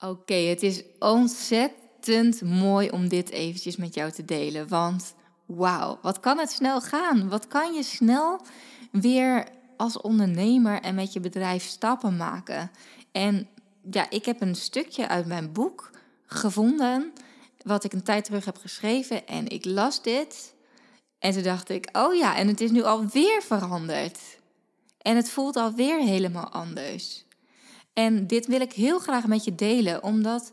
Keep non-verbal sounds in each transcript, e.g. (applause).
Oké, het is ontzettend mooi om dit eventjes met jou te delen. Want wauw, wat kan het snel gaan? Wat kan je snel weer als ondernemer en met je bedrijf stappen maken? En ja, ik heb een stukje uit mijn boek gevonden, wat ik een tijd terug heb geschreven. En ik las dit. En toen dacht ik, oh ja, en het is nu alweer veranderd. En het voelt alweer helemaal anders. En dit wil ik heel graag met je delen, omdat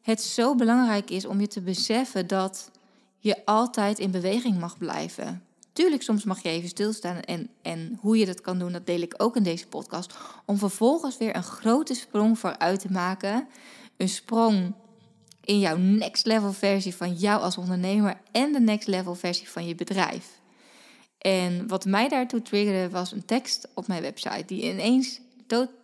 het zo belangrijk is om je te beseffen dat je altijd in beweging mag blijven. Tuurlijk, soms mag je even stilstaan en, en hoe je dat kan doen, dat deel ik ook in deze podcast. Om vervolgens weer een grote sprong vooruit te maken. Een sprong in jouw next level versie van jou als ondernemer en de next level versie van je bedrijf. En wat mij daartoe triggerde was een tekst op mijn website die ineens totaal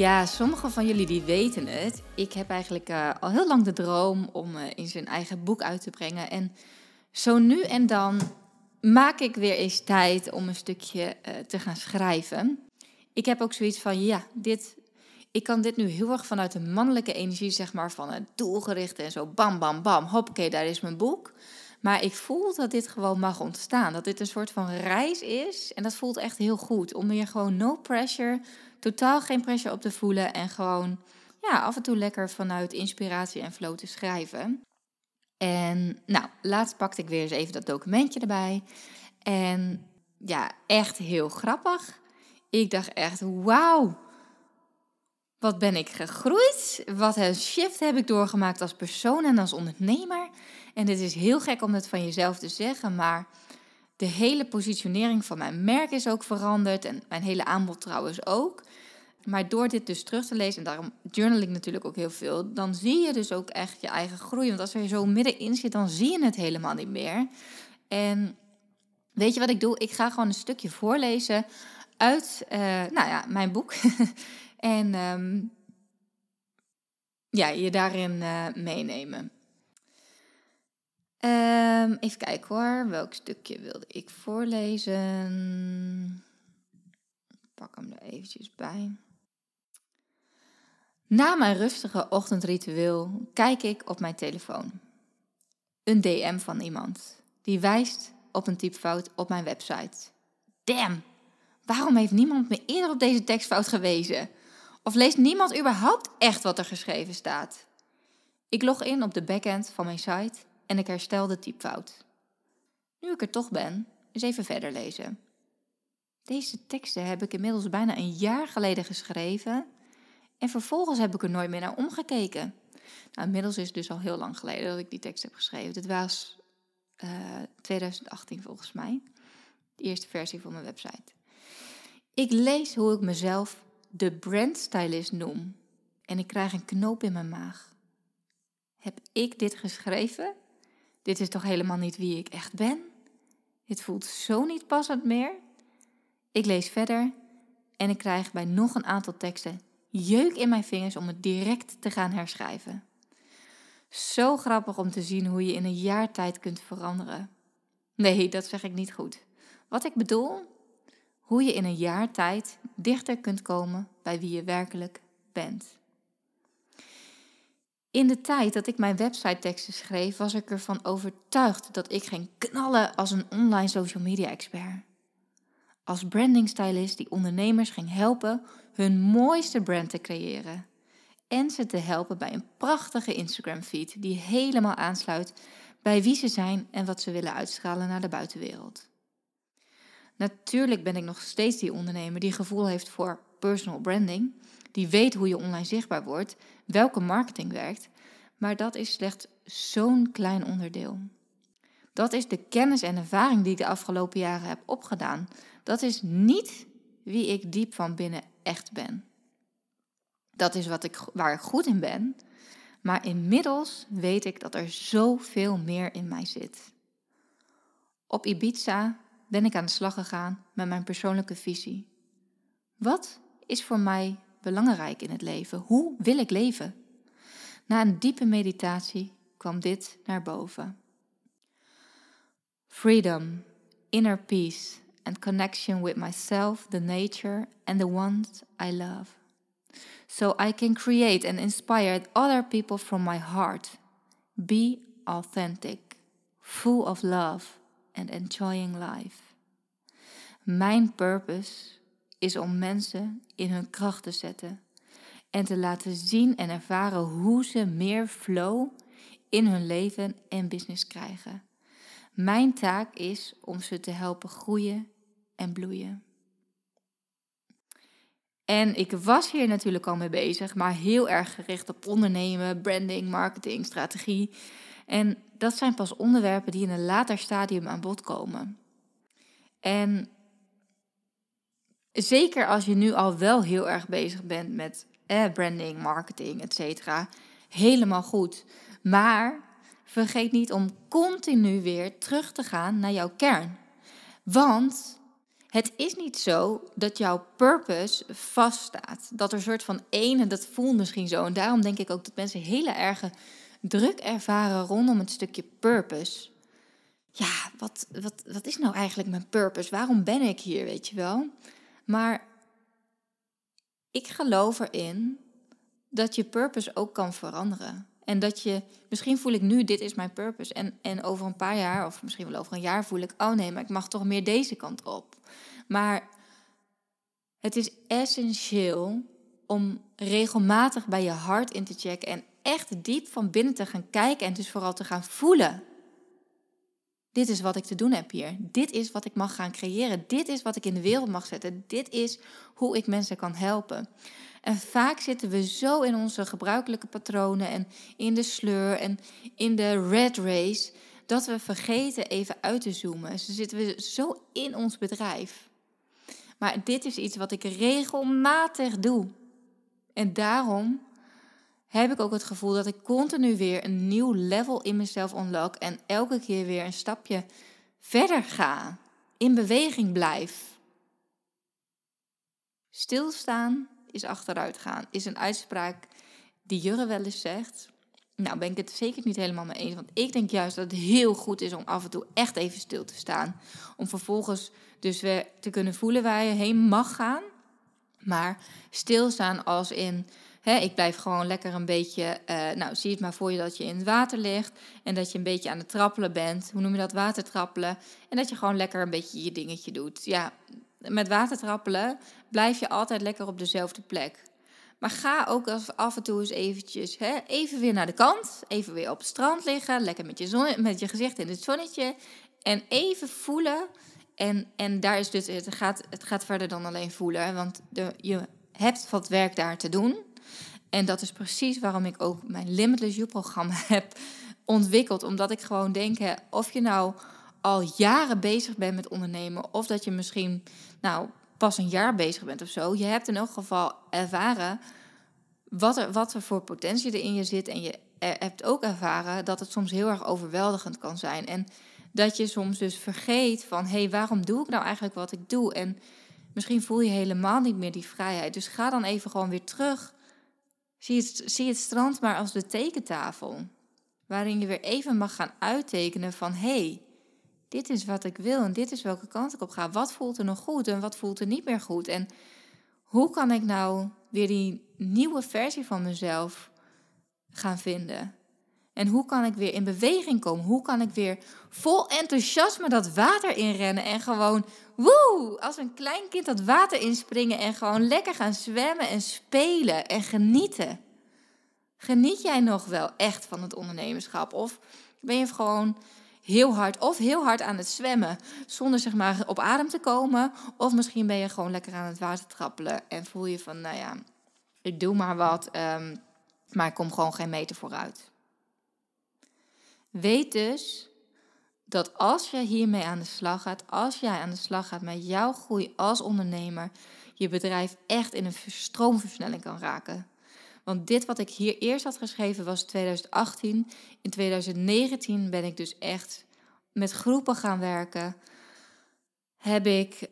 Ja, sommigen van jullie die weten het. Ik heb eigenlijk uh, al heel lang de droom om uh, in zijn eigen boek uit te brengen. En zo nu en dan maak ik weer eens tijd om een stukje uh, te gaan schrijven. Ik heb ook zoiets van, ja, dit, ik kan dit nu heel erg vanuit de mannelijke energie, zeg maar, van het doelgerichte en zo, bam, bam, bam, hoppakee, daar is mijn boek. Maar ik voel dat dit gewoon mag ontstaan. Dat dit een soort van reis is. En dat voelt echt heel goed. Om hier gewoon no pressure, totaal geen pressure op te voelen. En gewoon ja, af en toe lekker vanuit inspiratie en flow te schrijven. En nou, laatst pakte ik weer eens even dat documentje erbij. En ja, echt heel grappig. Ik dacht echt, wauw, wat ben ik gegroeid? Wat een shift heb ik doorgemaakt als persoon en als ondernemer? En dit is heel gek om het van jezelf te zeggen, maar de hele positionering van mijn merk is ook veranderd en mijn hele aanbod trouwens ook. Maar door dit dus terug te lezen, en daarom journal ik natuurlijk ook heel veel, dan zie je dus ook echt je eigen groei. Want als er zo middenin zit, dan zie je het helemaal niet meer. En weet je wat ik doe? Ik ga gewoon een stukje voorlezen uit uh, nou ja, mijn boek. (laughs) en um, ja, je daarin uh, meenemen. Um, even kijken hoor, welk stukje wilde ik voorlezen? pak hem er eventjes bij. Na mijn rustige ochtendritueel kijk ik op mijn telefoon. Een DM van iemand die wijst op een typfout op mijn website. Damn, waarom heeft niemand me eerder op deze tekstfout gewezen? Of leest niemand überhaupt echt wat er geschreven staat? Ik log in op de backend van mijn site en ik herstel de typfout. Nu ik er toch ben, eens even verder lezen. Deze teksten heb ik inmiddels bijna een jaar geleden geschreven en vervolgens heb ik er nooit meer naar omgekeken. Nou, inmiddels is het dus al heel lang geleden dat ik die tekst heb geschreven. Dit was uh, eh, 2018 volgens mij, de eerste versie van mijn website. Ik lees hoe ik mezelf de brandstylist noem en ik krijg een knoop in mijn maag. Heb ik dit geschreven? Dit is toch helemaal niet wie ik echt ben? Dit voelt zo niet passend meer. Ik lees verder en ik krijg bij nog een aantal teksten jeuk in mijn vingers om het direct te gaan herschrijven. Zo grappig om te zien hoe je in een jaar tijd kunt veranderen. Nee, dat zeg ik niet goed. Wat ik bedoel, hoe je in een jaar tijd dichter kunt komen bij wie je werkelijk bent. In de tijd dat ik mijn website teksten schreef, was ik ervan overtuigd dat ik ging knallen als een online social media expert. Als branding stylist die ondernemers ging helpen hun mooiste brand te creëren. En ze te helpen bij een prachtige Instagram feed die helemaal aansluit bij wie ze zijn en wat ze willen uitstralen naar de buitenwereld. Natuurlijk ben ik nog steeds die ondernemer die gevoel heeft voor personal branding, die weet hoe je online zichtbaar wordt, welke marketing werkt, maar dat is slechts zo'n klein onderdeel. Dat is de kennis en ervaring die ik de afgelopen jaren heb opgedaan. Dat is niet wie ik diep van binnen echt ben. Dat is wat ik, waar ik goed in ben. Maar inmiddels weet ik dat er zoveel meer in mij zit. Op Ibiza ben ik aan de slag gegaan met mijn persoonlijke visie. Wat is voor mij belangrijk in het leven? Hoe wil ik leven? Na een diepe meditatie kwam dit naar boven. Freedom, inner peace and connection with myself, the nature and the ones I love. So I can create and inspire other people from my heart. Be authentic, full of love and enjoying life. Mijn purpose is om mensen in hun kracht te zetten en te laten zien en ervaren hoe ze meer flow in hun leven en business krijgen. Mijn taak is om ze te helpen groeien en bloeien. En ik was hier natuurlijk al mee bezig, maar heel erg gericht op ondernemen, branding, marketing, strategie. En dat zijn pas onderwerpen die in een later stadium aan bod komen. En zeker als je nu al wel heel erg bezig bent met eh, branding, marketing, et cetera, helemaal goed. Maar vergeet niet om continu weer terug te gaan naar jouw kern. Want het is niet zo dat jouw purpose vaststaat. Dat er een soort van ene, dat voelt misschien zo. En daarom denk ik ook dat mensen hele erge druk ervaren rondom het stukje purpose. Ja, wat, wat, wat is nou eigenlijk mijn purpose? Waarom ben ik hier, weet je wel? Maar ik geloof erin dat je purpose ook kan veranderen. En dat je, misschien voel ik nu, dit is mijn purpose. En, en over een paar jaar, of misschien wel over een jaar, voel ik, oh nee, maar ik mag toch meer deze kant op. Maar het is essentieel om regelmatig bij je hart in te checken en echt diep van binnen te gaan kijken en dus vooral te gaan voelen. Dit is wat ik te doen heb hier. Dit is wat ik mag gaan creëren. Dit is wat ik in de wereld mag zetten. Dit is hoe ik mensen kan helpen. En vaak zitten we zo in onze gebruikelijke patronen en in de sleur en in de red race dat we vergeten even uit te zoomen. Ze zitten we zo in ons bedrijf. Maar dit is iets wat ik regelmatig doe. En daarom heb ik ook het gevoel dat ik continu weer een nieuw level in mezelf unlock en elke keer weer een stapje verder ga, in beweging blijf. Stilstaan is achteruit gaan, is een uitspraak die Jurre wel eens zegt. Nou, ben ik het zeker niet helemaal mee eens. Want ik denk juist dat het heel goed is om af en toe echt even stil te staan. Om vervolgens dus weer te kunnen voelen waar je heen mag gaan. Maar stilstaan als in ik blijf gewoon lekker een beetje, uh, nou zie het maar voor je dat je in het water ligt en dat je een beetje aan het trappelen bent. Hoe noem je dat? Watertrappelen. En dat je gewoon lekker een beetje je dingetje doet. Ja, met watertrappelen blijf je altijd lekker op dezelfde plek. Maar ga ook af en toe eens eventjes, hè, even weer naar de kant. Even weer op het strand liggen. Lekker met je, zon, met je gezicht in het zonnetje. En even voelen. En, en daar is dus, het gaat, het gaat verder dan alleen voelen. Want de, je hebt wat werk daar te doen. En dat is precies waarom ik ook mijn Limitless You-programma (laughs) heb ontwikkeld. Omdat ik gewoon denk, hè, of je nou al jaren bezig bent met ondernemen, of dat je misschien nou pas een jaar bezig bent of zo. Je hebt in elk geval ervaren wat er, wat er voor potentie er in je zit. En je hebt ook ervaren dat het soms heel erg overweldigend kan zijn. En dat je soms dus vergeet van, hé, hey, waarom doe ik nou eigenlijk wat ik doe? En misschien voel je helemaal niet meer die vrijheid. Dus ga dan even gewoon weer terug Zie het, het strand maar als de tekentafel, waarin je weer even mag gaan uittekenen van hé, hey, dit is wat ik wil en dit is welke kant ik op ga. Wat voelt er nog goed en wat voelt er niet meer goed? En hoe kan ik nou weer die nieuwe versie van mezelf gaan vinden? En hoe kan ik weer in beweging komen? Hoe kan ik weer vol enthousiasme dat water inrennen en gewoon woe, als een klein kind dat water inspringen en gewoon lekker gaan zwemmen en spelen en genieten? Geniet jij nog wel echt van het ondernemerschap? Of ben je gewoon heel hard of heel hard aan het zwemmen zonder zeg maar op adem te komen? Of misschien ben je gewoon lekker aan het water trappelen en voel je van, nou ja, ik doe maar wat, um, maar ik kom gewoon geen meter vooruit. Weet dus dat als je hiermee aan de slag gaat, als jij aan de slag gaat met jouw groei als ondernemer, je bedrijf echt in een stroomversnelling kan raken. Want dit wat ik hier eerst had geschreven was 2018. In 2019 ben ik dus echt met groepen gaan werken. Heb ik,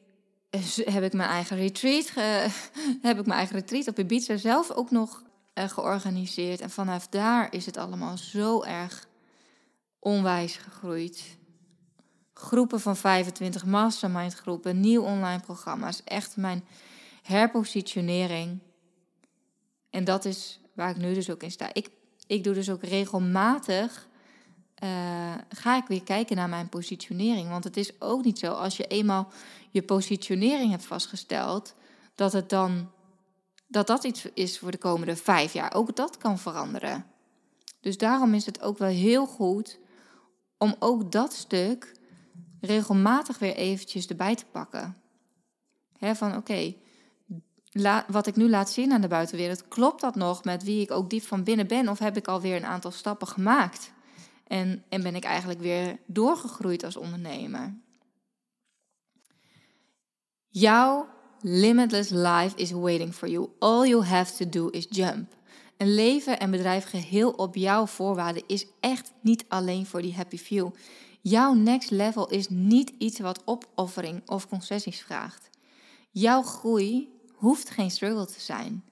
heb ik mijn eigen retreat, (laughs) heb ik mijn eigen retreat op Ibiza zelf ook nog uh, georganiseerd. En vanaf daar is het allemaal zo erg onwijs gegroeid. Groepen van 25 mastermind groepen, nieuw online programma's. Echt mijn herpositionering. En dat is waar ik nu dus ook in sta. Ik, ik doe dus ook regelmatig. Uh, ga ik weer kijken naar mijn positionering. Want het is ook niet zo als je eenmaal je positionering hebt vastgesteld, dat het dan dat dat iets is voor de komende vijf jaar. Ook dat kan veranderen. Dus daarom is het ook wel heel goed om ook dat stuk regelmatig weer eventjes erbij te pakken. Van oké, wat ik nu laat zien aan de buitenwereld, klopt dat nog met wie ik ook diep van binnen ben? Of heb ik alweer een aantal stappen gemaakt? En, en ben ik eigenlijk weer doorgegroeid als ondernemer? Jouw limitless life is waiting for you. All you have to do is jump. Een leven en bedrijf geheel op jouw voorwaarden is echt niet alleen voor die happy few. Jouw next level is niet iets wat opoffering of concessies vraagt. Jouw groei hoeft geen struggle te zijn.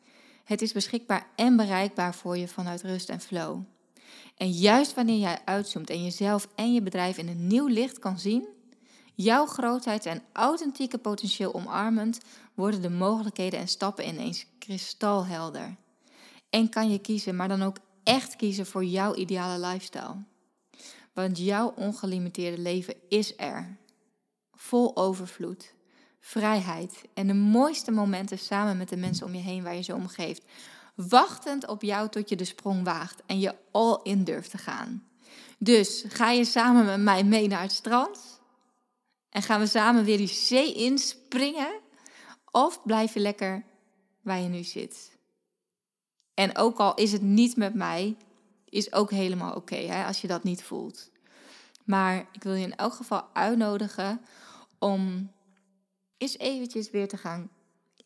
Het is beschikbaar en bereikbaar voor je vanuit rust en flow. En juist wanneer jij uitzoomt en jezelf en je bedrijf in een nieuw licht kan zien, jouw grootheid en authentieke potentieel omarmend, worden de mogelijkheden en stappen ineens kristalhelder. En kan je kiezen, maar dan ook echt kiezen voor jouw ideale lifestyle. Want jouw ongelimiteerde leven is er. Vol overvloed, vrijheid en de mooiste momenten samen met de mensen om je heen waar je zo om geeft. Wachtend op jou tot je de sprong waagt en je all in durft te gaan. Dus ga je samen met mij mee naar het strand? En gaan we samen weer die zee inspringen? Of blijf je lekker waar je nu zit? En ook al is het niet met mij, is ook helemaal oké als je dat niet voelt. Maar ik wil je in elk geval uitnodigen om eens eventjes weer te gaan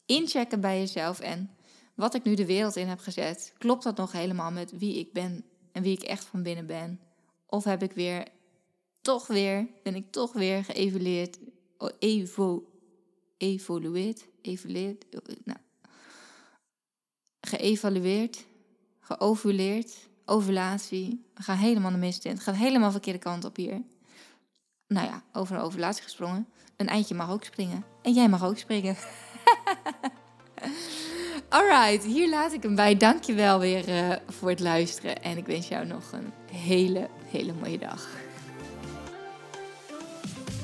inchecken bij jezelf. En wat ik nu de wereld in heb gezet, klopt dat nog helemaal met wie ik ben en wie ik echt van binnen ben? Of heb ik weer, toch weer, ben ik toch weer geëvalueerd, evo, evolueerd, evalueerd, nou, geëvalueerd, geovuleerd, ovulatie. We gaan helemaal de mist in. Het gaat helemaal verkeerde kant op hier. Nou ja, over een ovulatie gesprongen. Een eindje mag ook springen. En jij mag ook springen. (laughs) Alright, hier laat ik hem bij. Dankjewel weer uh, voor het luisteren. En ik wens jou nog een hele, hele mooie dag.